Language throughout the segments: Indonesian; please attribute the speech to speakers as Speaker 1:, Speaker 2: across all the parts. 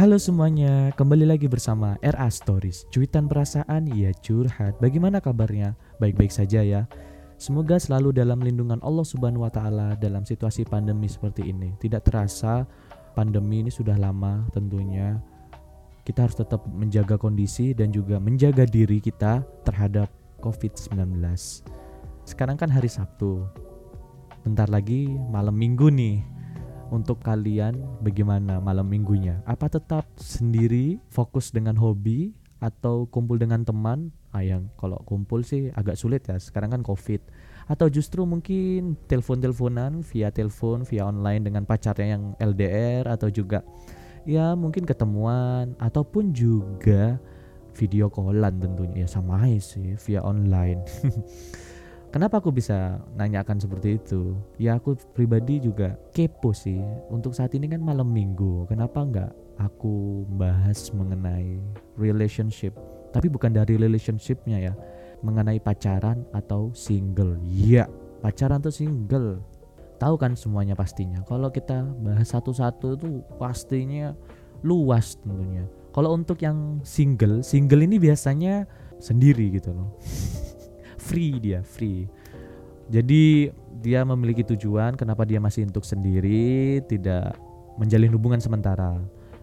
Speaker 1: Halo semuanya, kembali lagi bersama RA Stories Cuitan perasaan, ya curhat Bagaimana kabarnya? Baik-baik saja ya Semoga selalu dalam lindungan Allah Subhanahu wa taala dalam situasi pandemi seperti ini. Tidak terasa pandemi ini sudah lama tentunya. Kita harus tetap menjaga kondisi dan juga menjaga diri kita terhadap COVID-19. Sekarang kan hari Sabtu. Bentar lagi malam Minggu nih untuk kalian bagaimana malam minggunya? Apa tetap sendiri fokus dengan hobi atau kumpul dengan teman? Ah yang kalau kumpul sih agak sulit ya. Sekarang kan Covid. Atau justru mungkin telepon-teleponan via telepon, via online dengan pacarnya yang LDR atau juga ya mungkin ketemuan ataupun juga video callan tentunya ya sama aja sih via online. Kenapa aku bisa nanyakan seperti itu? Ya aku pribadi juga kepo sih. Untuk saat ini kan malam minggu. Kenapa nggak aku bahas mengenai relationship? Tapi bukan dari relationshipnya ya. Mengenai pacaran atau single. Iya, pacaran atau single. Tahu kan semuanya pastinya. Kalau kita bahas satu-satu itu pastinya luas tentunya. Kalau untuk yang single, single ini biasanya sendiri gitu loh. free dia free. Jadi dia memiliki tujuan kenapa dia masih untuk sendiri tidak menjalin hubungan sementara.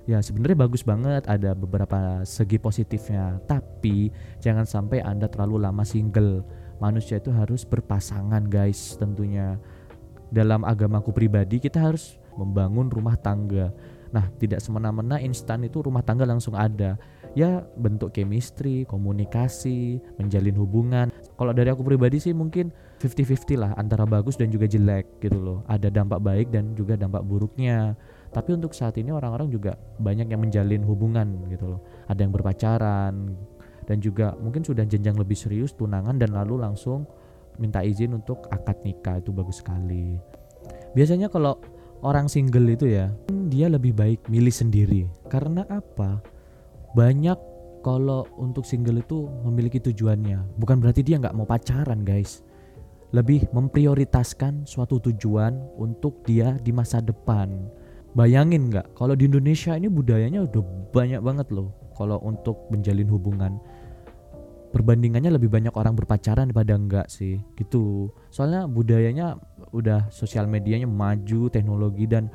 Speaker 1: Ya sebenarnya bagus banget ada beberapa segi positifnya. Tapi jangan sampai anda terlalu lama single. Manusia itu harus berpasangan guys tentunya. Dalam agamaku pribadi kita harus membangun rumah tangga. Nah tidak semena-mena instan itu rumah tangga langsung ada ya bentuk chemistry, komunikasi, menjalin hubungan. Kalau dari aku pribadi sih mungkin 50-50 lah antara bagus dan juga jelek gitu loh. Ada dampak baik dan juga dampak buruknya. Tapi untuk saat ini orang-orang juga banyak yang menjalin hubungan gitu loh. Ada yang berpacaran dan juga mungkin sudah jenjang lebih serius tunangan dan lalu langsung minta izin untuk akad nikah itu bagus sekali. Biasanya kalau orang single itu ya, dia lebih baik milih sendiri. Karena apa? Banyak kalau untuk single itu memiliki tujuannya. Bukan berarti dia nggak mau pacaran guys. Lebih memprioritaskan suatu tujuan untuk dia di masa depan. Bayangin nggak? Kalau di Indonesia ini budayanya udah banyak banget loh kalau untuk menjalin hubungan. Perbandingannya lebih banyak orang berpacaran daripada enggak sih gitu. Soalnya budayanya udah sosial medianya maju teknologi dan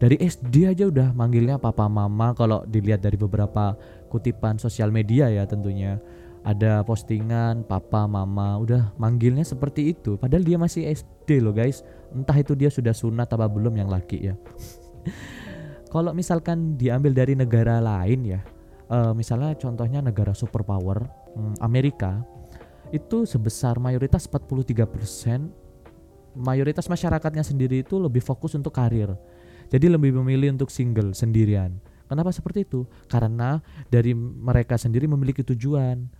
Speaker 1: dari SD aja udah manggilnya papa mama kalau dilihat dari beberapa kutipan sosial media ya tentunya. Ada postingan papa mama udah manggilnya seperti itu. Padahal dia masih SD loh guys. Entah itu dia sudah sunat apa belum yang laki ya. Kalau misalkan diambil dari negara lain ya uh, misalnya contohnya negara superpower um, Amerika itu sebesar mayoritas 43% mayoritas masyarakatnya sendiri itu lebih fokus untuk karir jadi lebih memilih untuk single sendirian. Kenapa seperti itu? Karena dari mereka sendiri memiliki tujuan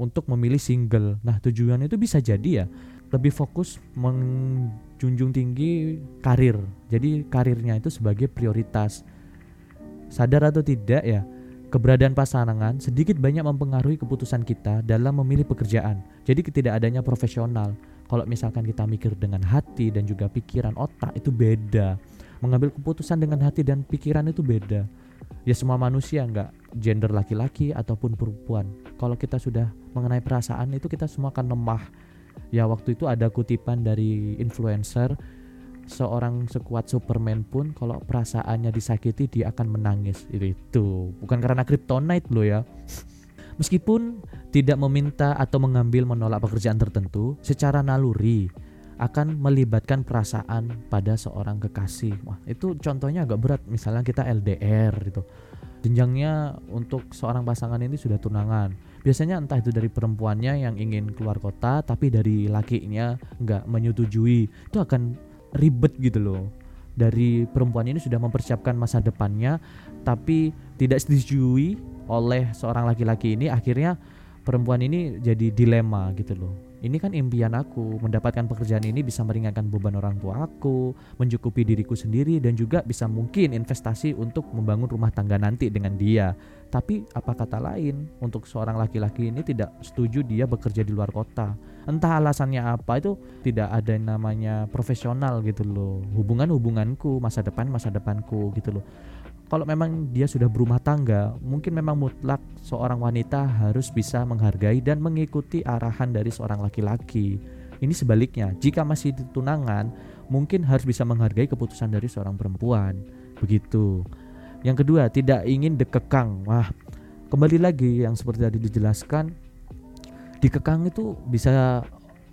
Speaker 1: untuk memilih single. Nah, tujuan itu bisa jadi ya lebih fokus menjunjung tinggi karir. Jadi karirnya itu sebagai prioritas. Sadar atau tidak ya, keberadaan pasangan sedikit banyak mempengaruhi keputusan kita dalam memilih pekerjaan. Jadi ketidakadanya profesional. Kalau misalkan kita mikir dengan hati dan juga pikiran otak itu beda mengambil keputusan dengan hati dan pikiran itu beda. Ya semua manusia nggak gender laki-laki ataupun perempuan. Kalau kita sudah mengenai perasaan itu kita semua akan lemah. Ya waktu itu ada kutipan dari influencer seorang sekuat Superman pun kalau perasaannya disakiti dia akan menangis. Itu bukan karena kryptonite loh ya. Meskipun tidak meminta atau mengambil menolak pekerjaan tertentu secara naluri akan melibatkan perasaan pada seorang kekasih. Wah, itu contohnya agak berat. Misalnya kita LDR gitu. Jenjangnya untuk seorang pasangan ini sudah tunangan. Biasanya entah itu dari perempuannya yang ingin keluar kota tapi dari lakinya nggak menyetujui. Itu akan ribet gitu loh. Dari perempuan ini sudah mempersiapkan masa depannya tapi tidak disetujui oleh seorang laki-laki ini akhirnya perempuan ini jadi dilema gitu loh ini kan impian aku mendapatkan pekerjaan ini bisa meringankan beban orang tua aku mencukupi diriku sendiri dan juga bisa mungkin investasi untuk membangun rumah tangga nanti dengan dia. Tapi apa kata lain? Untuk seorang laki-laki ini tidak setuju dia bekerja di luar kota. Entah alasannya apa itu tidak ada yang namanya profesional gitu loh. Hubungan hubunganku masa depan masa depanku gitu loh kalau memang dia sudah berumah tangga, mungkin memang mutlak seorang wanita harus bisa menghargai dan mengikuti arahan dari seorang laki-laki. Ini sebaliknya, jika masih tunangan, mungkin harus bisa menghargai keputusan dari seorang perempuan. Begitu. Yang kedua, tidak ingin dekekang. Wah, kembali lagi yang seperti tadi dijelaskan, dikekang itu bisa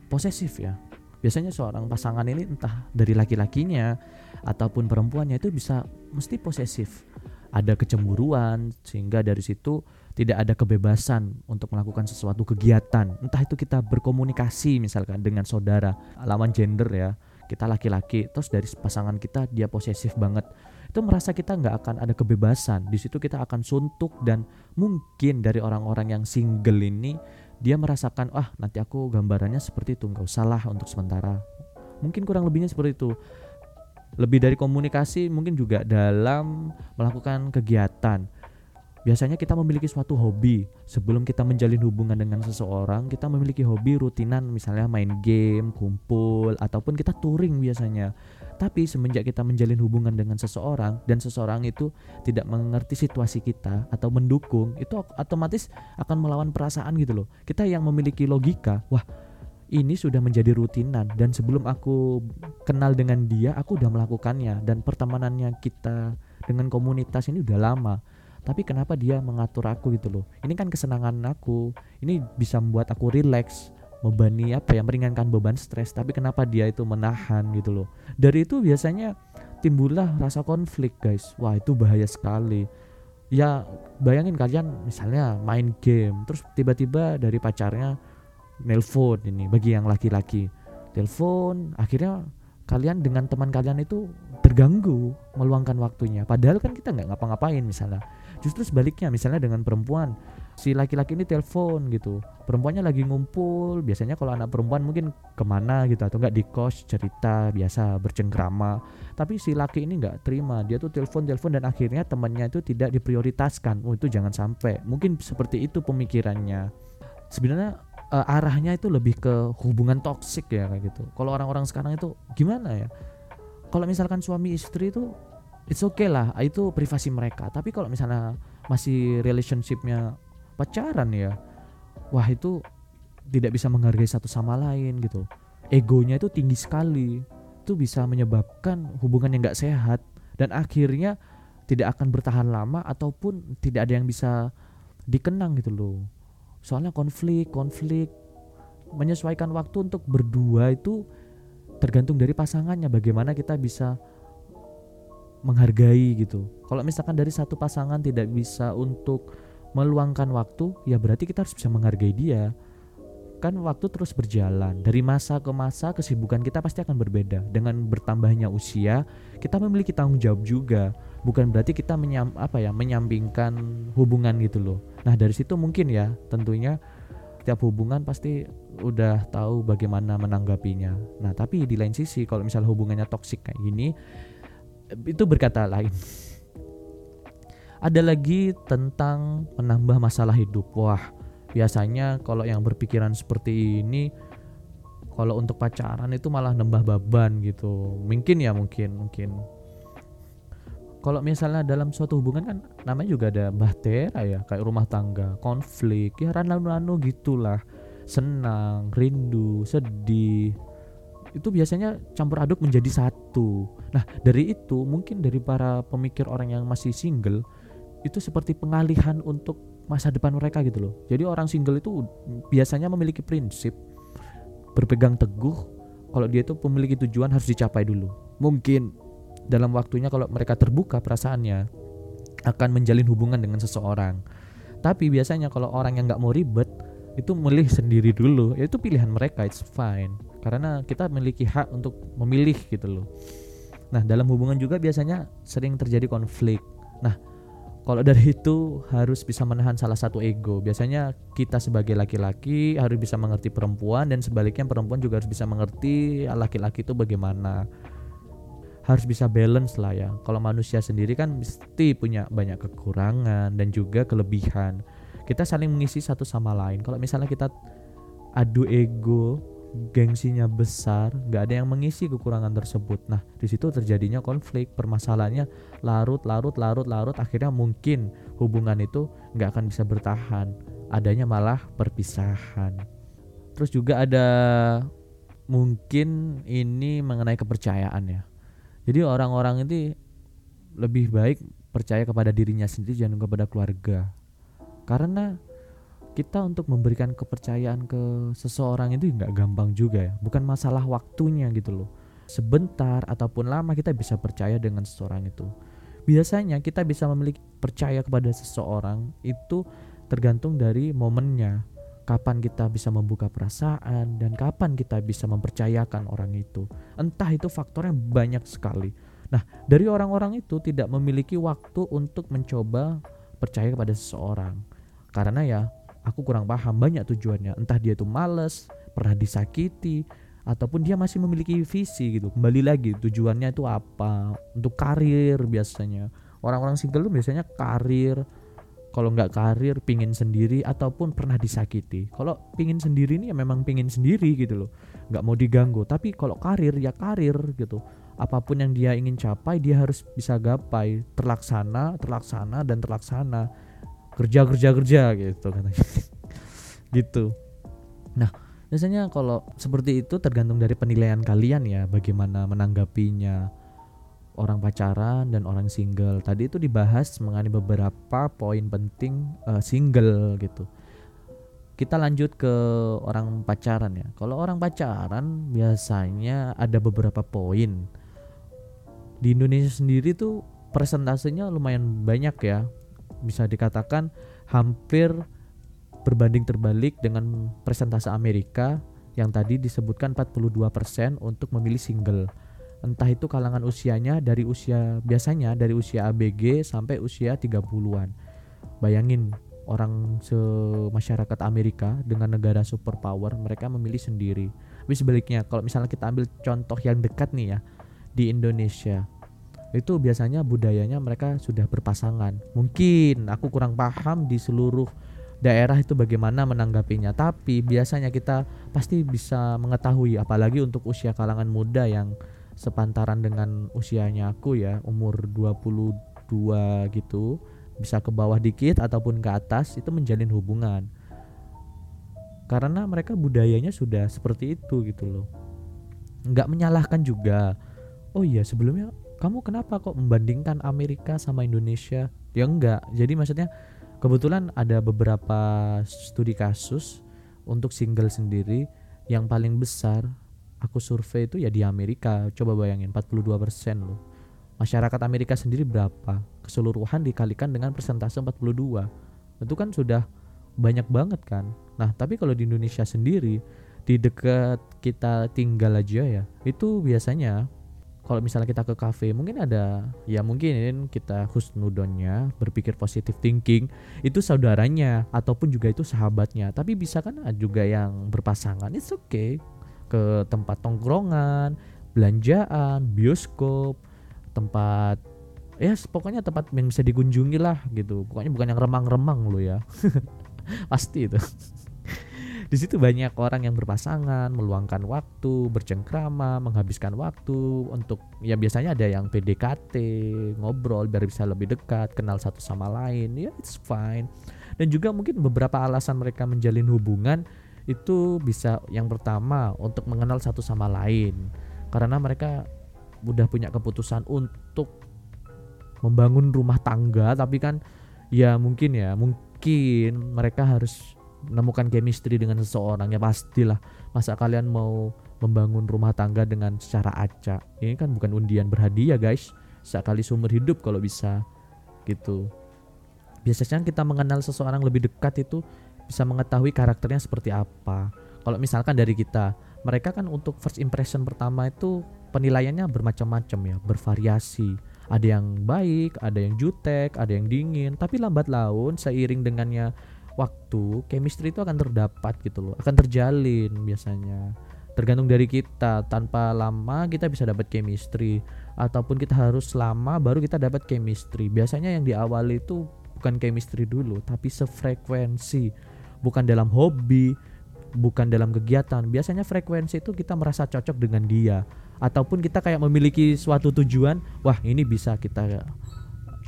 Speaker 1: posesif ya. Biasanya seorang pasangan ini entah dari laki-lakinya ataupun perempuannya itu bisa mesti posesif. Ada kecemburuan sehingga dari situ tidak ada kebebasan untuk melakukan sesuatu kegiatan. Entah itu kita berkomunikasi misalkan dengan saudara lawan gender ya kita laki-laki terus dari pasangan kita dia posesif banget. Itu merasa kita nggak akan ada kebebasan. Di situ kita akan suntuk dan mungkin dari orang-orang yang single ini dia merasakan ah nanti aku gambarannya seperti itu nggak usah lah untuk sementara. Mungkin kurang lebihnya seperti itu. Lebih dari komunikasi mungkin juga dalam melakukan kegiatan biasanya kita memiliki suatu hobi. Sebelum kita menjalin hubungan dengan seseorang kita memiliki hobi rutinan misalnya main game kumpul ataupun kita touring biasanya. Tapi semenjak kita menjalin hubungan dengan seseorang dan seseorang itu tidak mengerti situasi kita atau mendukung itu otomatis akan melawan perasaan gitu loh. Kita yang memiliki logika wah ini sudah menjadi rutinan dan sebelum aku kenal dengan dia aku udah melakukannya dan pertemanannya kita dengan komunitas ini udah lama tapi kenapa dia mengatur aku gitu loh? Ini kan kesenangan aku. Ini bisa membuat aku relax membani apa ya meringankan beban stres. Tapi kenapa dia itu menahan gitu loh? Dari itu biasanya timbullah rasa konflik guys. Wah itu bahaya sekali. Ya bayangin kalian misalnya main game terus tiba-tiba dari pacarnya nelpon ini bagi yang laki-laki. Telepon akhirnya kalian dengan teman kalian itu terganggu meluangkan waktunya. Padahal kan kita nggak ngapa-ngapain misalnya justru sebaliknya misalnya dengan perempuan si laki-laki ini telepon gitu. Perempuannya lagi ngumpul biasanya kalau anak perempuan mungkin ke mana gitu atau nggak di kos cerita biasa bercengkrama. Tapi si laki ini nggak terima dia tuh telepon telepon dan akhirnya temannya itu tidak diprioritaskan. Oh itu jangan sampai. Mungkin seperti itu pemikirannya. Sebenarnya uh, arahnya itu lebih ke hubungan toksik ya kayak gitu. Kalau orang-orang sekarang itu gimana ya? Kalau misalkan suami istri itu it's okay lah, itu privasi mereka. Tapi kalau misalnya masih relationshipnya pacaran ya, wah itu tidak bisa menghargai satu sama lain gitu. Egonya itu tinggi sekali. Itu bisa menyebabkan hubungan yang gak sehat dan akhirnya tidak akan bertahan lama ataupun tidak ada yang bisa dikenang gitu loh soalnya konflik konflik menyesuaikan waktu untuk berdua itu tergantung dari pasangannya bagaimana kita bisa menghargai gitu. Kalau misalkan dari satu pasangan tidak bisa untuk meluangkan waktu ya berarti kita harus bisa menghargai dia. Kan waktu terus berjalan dari masa ke masa kesibukan kita pasti akan berbeda. Dengan bertambahnya usia kita memiliki tanggung jawab juga. Bukan berarti kita menyam apa ya menyampingkan hubungan gitu loh. Nah dari situ mungkin ya tentunya tiap hubungan pasti udah tahu bagaimana menanggapinya. Nah tapi di lain sisi kalau misalnya hubungannya toksik kayak gini itu berkata lain. Ada lagi tentang menambah masalah hidup. Wah biasanya kalau yang berpikiran seperti ini kalau untuk pacaran itu malah nambah beban gitu. Mungkin ya mungkin mungkin. Kalau misalnya dalam suatu hubungan kan namanya juga ada bahtera ya kayak rumah tangga konflik ya ranu-ranu gitulah. Senang rindu sedih. Itu biasanya campur aduk menjadi satu nah dari itu mungkin dari para pemikir orang yang masih single itu seperti pengalihan untuk masa depan mereka gitu loh. Jadi orang single itu biasanya memiliki prinsip berpegang teguh kalau dia itu memiliki tujuan harus dicapai dulu. Mungkin dalam waktunya kalau mereka terbuka perasaannya akan menjalin hubungan dengan seseorang. Tapi biasanya kalau orang yang nggak mau ribet itu milih sendiri dulu, ya itu pilihan mereka, it's fine. Karena kita memiliki hak untuk memilih gitu loh. Nah, dalam hubungan juga biasanya sering terjadi konflik. Nah, kalau dari itu harus bisa menahan salah satu ego. Biasanya kita sebagai laki-laki harus bisa mengerti perempuan dan sebaliknya perempuan juga harus bisa mengerti laki-laki itu bagaimana. Harus bisa balance lah ya. Kalau manusia sendiri kan mesti punya banyak kekurangan dan juga kelebihan. Kita saling mengisi satu sama lain. Kalau misalnya kita adu ego, gengsinya besar, nggak ada yang mengisi kekurangan tersebut. Nah, di situ terjadinya konflik, permasalahannya larut, larut, larut, larut. Akhirnya mungkin hubungan itu nggak akan bisa bertahan. Adanya malah perpisahan. Terus juga ada mungkin ini mengenai kepercayaan ya. Jadi orang-orang ini lebih baik percaya kepada dirinya sendiri jangan kepada keluarga. Karena kita untuk memberikan kepercayaan ke seseorang itu nggak gampang juga ya. Bukan masalah waktunya gitu loh. Sebentar ataupun lama kita bisa percaya dengan seseorang itu. Biasanya kita bisa memiliki percaya kepada seseorang itu tergantung dari momennya. Kapan kita bisa membuka perasaan dan kapan kita bisa mempercayakan orang itu. Entah itu faktornya banyak sekali. Nah dari orang-orang itu tidak memiliki waktu untuk mencoba percaya kepada seseorang. Karena ya aku kurang paham banyak tujuannya. Entah dia tuh males pernah disakiti ataupun dia masih memiliki visi gitu. Kembali lagi tujuannya itu apa? Untuk karir biasanya. Orang-orang single tuh biasanya karir. Kalau nggak karir pingin sendiri ataupun pernah disakiti. Kalau pingin sendiri ini ya memang pingin sendiri gitu loh. Nggak mau diganggu. Tapi kalau karir ya karir gitu. Apa pun yang dia ingin capai dia harus bisa gapai. Terlaksana terlaksana dan terlaksana kerja kerja kerja gitu katanya. Gitu. Nah biasanya kalau seperti itu tergantung dari penilaian kalian ya bagaimana menanggapinya orang pacaran dan orang single. Tadi itu dibahas mengenai beberapa poin penting uh, single gitu. Kita lanjut ke orang pacaran ya. Kalau orang pacaran biasanya ada beberapa poin. Di Indonesia sendiri tuh persentasenya lumayan banyak ya bisa dikatakan hampir berbanding terbalik dengan presentase Amerika yang tadi disebutkan 42% untuk memilih single. Entah itu kalangan usianya dari usia biasanya dari usia ABG sampai usia 30-an. Bayangin orang semasyarakat Amerika dengan negara superpower mereka memilih sendiri. Tapi sebaliknya kalau misalnya kita ambil contoh yang dekat nih ya di Indonesia itu biasanya budayanya mereka sudah berpasangan. Mungkin aku kurang paham di seluruh daerah itu bagaimana menanggapinya, tapi biasanya kita pasti bisa mengetahui apalagi untuk usia kalangan muda yang sepantaran dengan usianya aku ya, umur 22 gitu, bisa ke bawah dikit ataupun ke atas itu menjalin hubungan. Karena mereka budayanya sudah seperti itu gitu loh. Nggak menyalahkan juga. Oh iya, sebelumnya kamu kenapa kok membandingkan Amerika sama Indonesia? Ya enggak. Jadi maksudnya kebetulan ada beberapa studi kasus untuk single sendiri. Yang paling besar aku survei itu ya di Amerika. Coba bayangin 42% loh. Masyarakat Amerika sendiri berapa? Keseluruhan dikalikan dengan persentase 42 itu kan sudah banyak banget kan? Nah tapi kalau di Indonesia sendiri di dekat kita tinggal aja ya itu biasanya kalau misalnya kita ke cafe mungkin ada ya mungkin kita husnudonnya berpikir positif thinking itu saudaranya ataupun juga itu sahabatnya. Tapi bisa kan juga yang berpasangan it's okay. Ke tempat tongkrongan belanjaan bioskop tempat ya pokoknya tempat yang bisa dikunjungi lah gitu. Pokoknya bukan yang remang-remang lo ya. Pasti itu di situ banyak orang yang berpasangan, meluangkan waktu, bercengkrama, menghabiskan waktu untuk ya biasanya ada yang PDKT, ngobrol biar bisa lebih dekat, kenal satu sama lain. Ya it's fine. Dan juga mungkin beberapa alasan mereka menjalin hubungan itu bisa yang pertama untuk mengenal satu sama lain. Karena mereka udah punya keputusan untuk membangun rumah tangga tapi kan ya mungkin ya mungkin mereka harus menemukan chemistry dengan seseorang ya pastilah. Masa kalian mau membangun rumah tangga dengan secara acak? Ini kan bukan undian berhadiah guys. Sekali seumur hidup kalau bisa gitu. Biasanya kita mengenal seseorang lebih dekat itu bisa mengetahui karakternya seperti apa. Kalau misalkan dari kita mereka kan untuk first impression pertama itu penilaiannya bermacam-macam ya. Bervariasi. Ada yang baik ada yang jutek ada yang dingin. Tapi lambat laun seiring dengannya waktu chemistry itu akan terdapat gitu loh akan terjalin biasanya. Tergantung dari kita tanpa lama kita bisa dapat chemistry ataupun kita harus lama baru kita dapat chemistry. Biasanya yang di awal itu bukan chemistry dulu tapi sefrekuensi. Bukan dalam hobi bukan dalam kegiatan. Biasanya frekuensi itu kita merasa cocok dengan dia ataupun kita kayak memiliki suatu tujuan wah ini bisa kita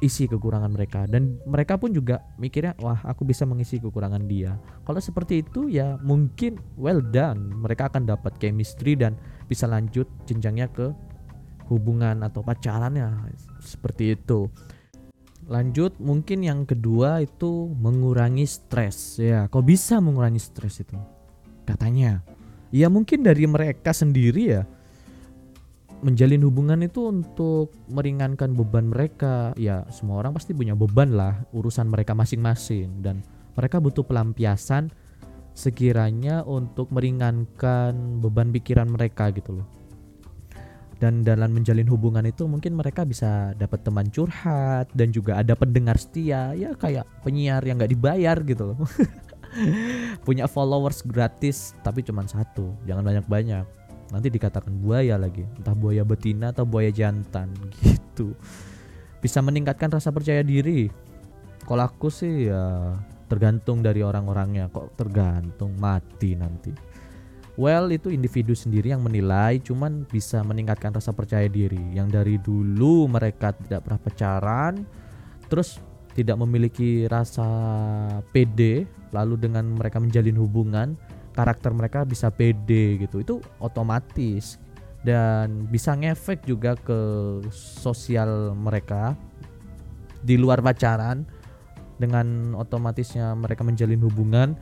Speaker 1: isi kekurangan mereka. Dan mereka pun juga mikirnya wah aku bisa mengisi kekurangan dia. Kalau seperti itu ya mungkin well done. Mereka akan dapat chemistry dan bisa lanjut jenjangnya ke hubungan atau pacarannya. Seperti itu. Lanjut mungkin yang kedua itu mengurangi stres. Ya kok bisa mengurangi stres itu? Katanya. Ya mungkin dari mereka sendiri ya menjalin hubungan itu untuk meringankan beban mereka. Ya, semua orang pasti punya beban lah urusan mereka masing-masing dan mereka butuh pelampiasan sekiranya untuk meringankan beban pikiran mereka gitu loh. Dan dalam menjalin hubungan itu mungkin mereka bisa dapat teman curhat dan juga ada pendengar setia ya kayak penyiar yang nggak dibayar gitu loh. Punya followers gratis tapi cuma satu, jangan banyak-banyak nanti dikatakan buaya lagi. Entah buaya betina atau buaya jantan gitu. Bisa meningkatkan rasa percaya diri. Kalau aku sih ya tergantung dari orang-orangnya. Kok tergantung? Mati nanti. Well itu individu sendiri yang menilai cuman bisa meningkatkan rasa percaya diri. Yang dari dulu mereka tidak pernah pacaran terus tidak memiliki rasa pede lalu dengan mereka menjalin hubungan karakter mereka bisa pede gitu. Itu otomatis dan bisa ngefek juga ke sosial mereka di luar pacaran dengan otomatisnya mereka menjalin hubungan.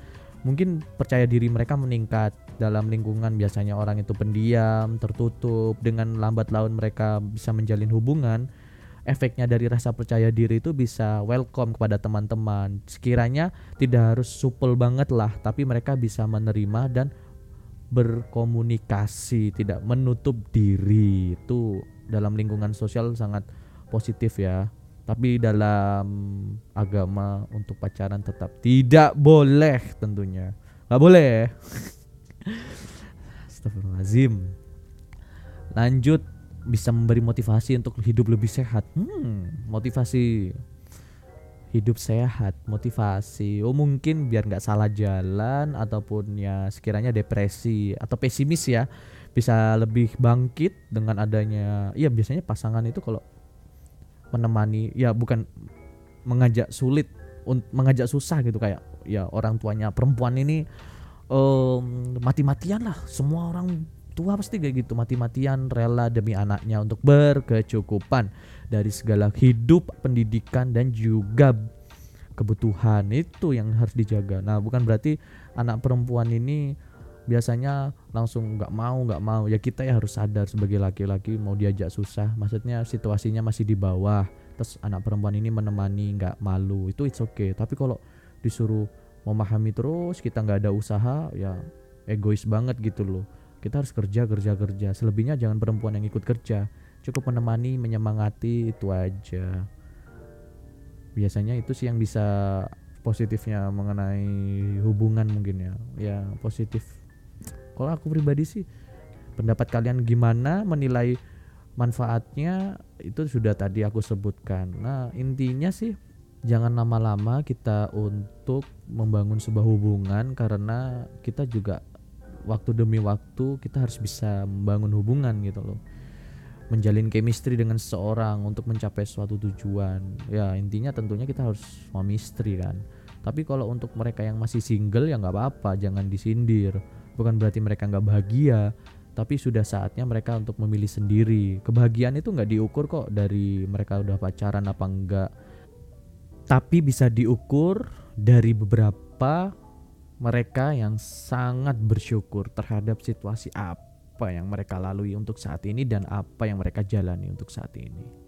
Speaker 1: Mungkin percaya diri mereka meningkat dalam lingkungan biasanya orang itu pendiam tertutup dengan lambat laun mereka bisa menjalin hubungan efeknya dari rasa percaya diri itu bisa welcome kepada teman-teman. Sekiranya tidak harus supel banget lah, tapi mereka bisa menerima dan berkomunikasi, tidak menutup diri. Itu dalam lingkungan sosial sangat positif ya. Tapi dalam agama untuk pacaran tetap tidak boleh tentunya. Gak boleh. Astagfirullahaladzim. Lanjut bisa memberi motivasi untuk hidup lebih sehat. Hmm, motivasi hidup sehat, motivasi. Oh mungkin biar nggak salah jalan ataupun ya sekiranya depresi atau pesimis ya bisa lebih bangkit dengan adanya. Iya biasanya pasangan itu kalau menemani ya bukan mengajak sulit mengajak susah gitu kayak ya orang tuanya perempuan ini um, mati-matian lah semua orang tua pasti kayak gitu. Mati-matian rela demi anaknya untuk berkecukupan dari segala hidup, pendidikan dan juga kebutuhan itu yang harus dijaga. Nah, bukan berarti anak perempuan ini biasanya langsung nggak mau nggak mau. Ya kita ya harus sadar sebagai laki-laki mau diajak susah. Maksudnya situasinya masih di bawah. Terus anak perempuan ini menemani nggak malu. Itu it's okay. Tapi kalau disuruh memahami terus kita nggak ada usaha ya egois banget gitu loh kita harus kerja kerja kerja. Selebihnya jangan perempuan yang ikut kerja. Cukup menemani menyemangati itu aja. Biasanya itu sih yang bisa positifnya mengenai hubungan mungkin ya. Ya positif. Kalau aku pribadi sih pendapat kalian gimana? Menilai manfaatnya itu sudah tadi aku sebutkan. Nah intinya sih jangan lama-lama kita untuk membangun sebuah hubungan karena kita juga waktu demi waktu kita harus bisa membangun hubungan gitu loh. Menjalin chemistry dengan seseorang untuk mencapai suatu tujuan. Ya intinya tentunya kita harus chemistry kan. Tapi kalau untuk mereka yang masih single ya nggak apa-apa jangan disindir. Bukan berarti mereka nggak bahagia tapi sudah saatnya mereka untuk memilih sendiri. Kebahagiaan itu nggak diukur kok dari mereka udah pacaran apa enggak tapi bisa diukur dari beberapa mereka yang sangat bersyukur terhadap situasi apa yang mereka lalui untuk saat ini dan apa yang mereka jalani untuk saat ini.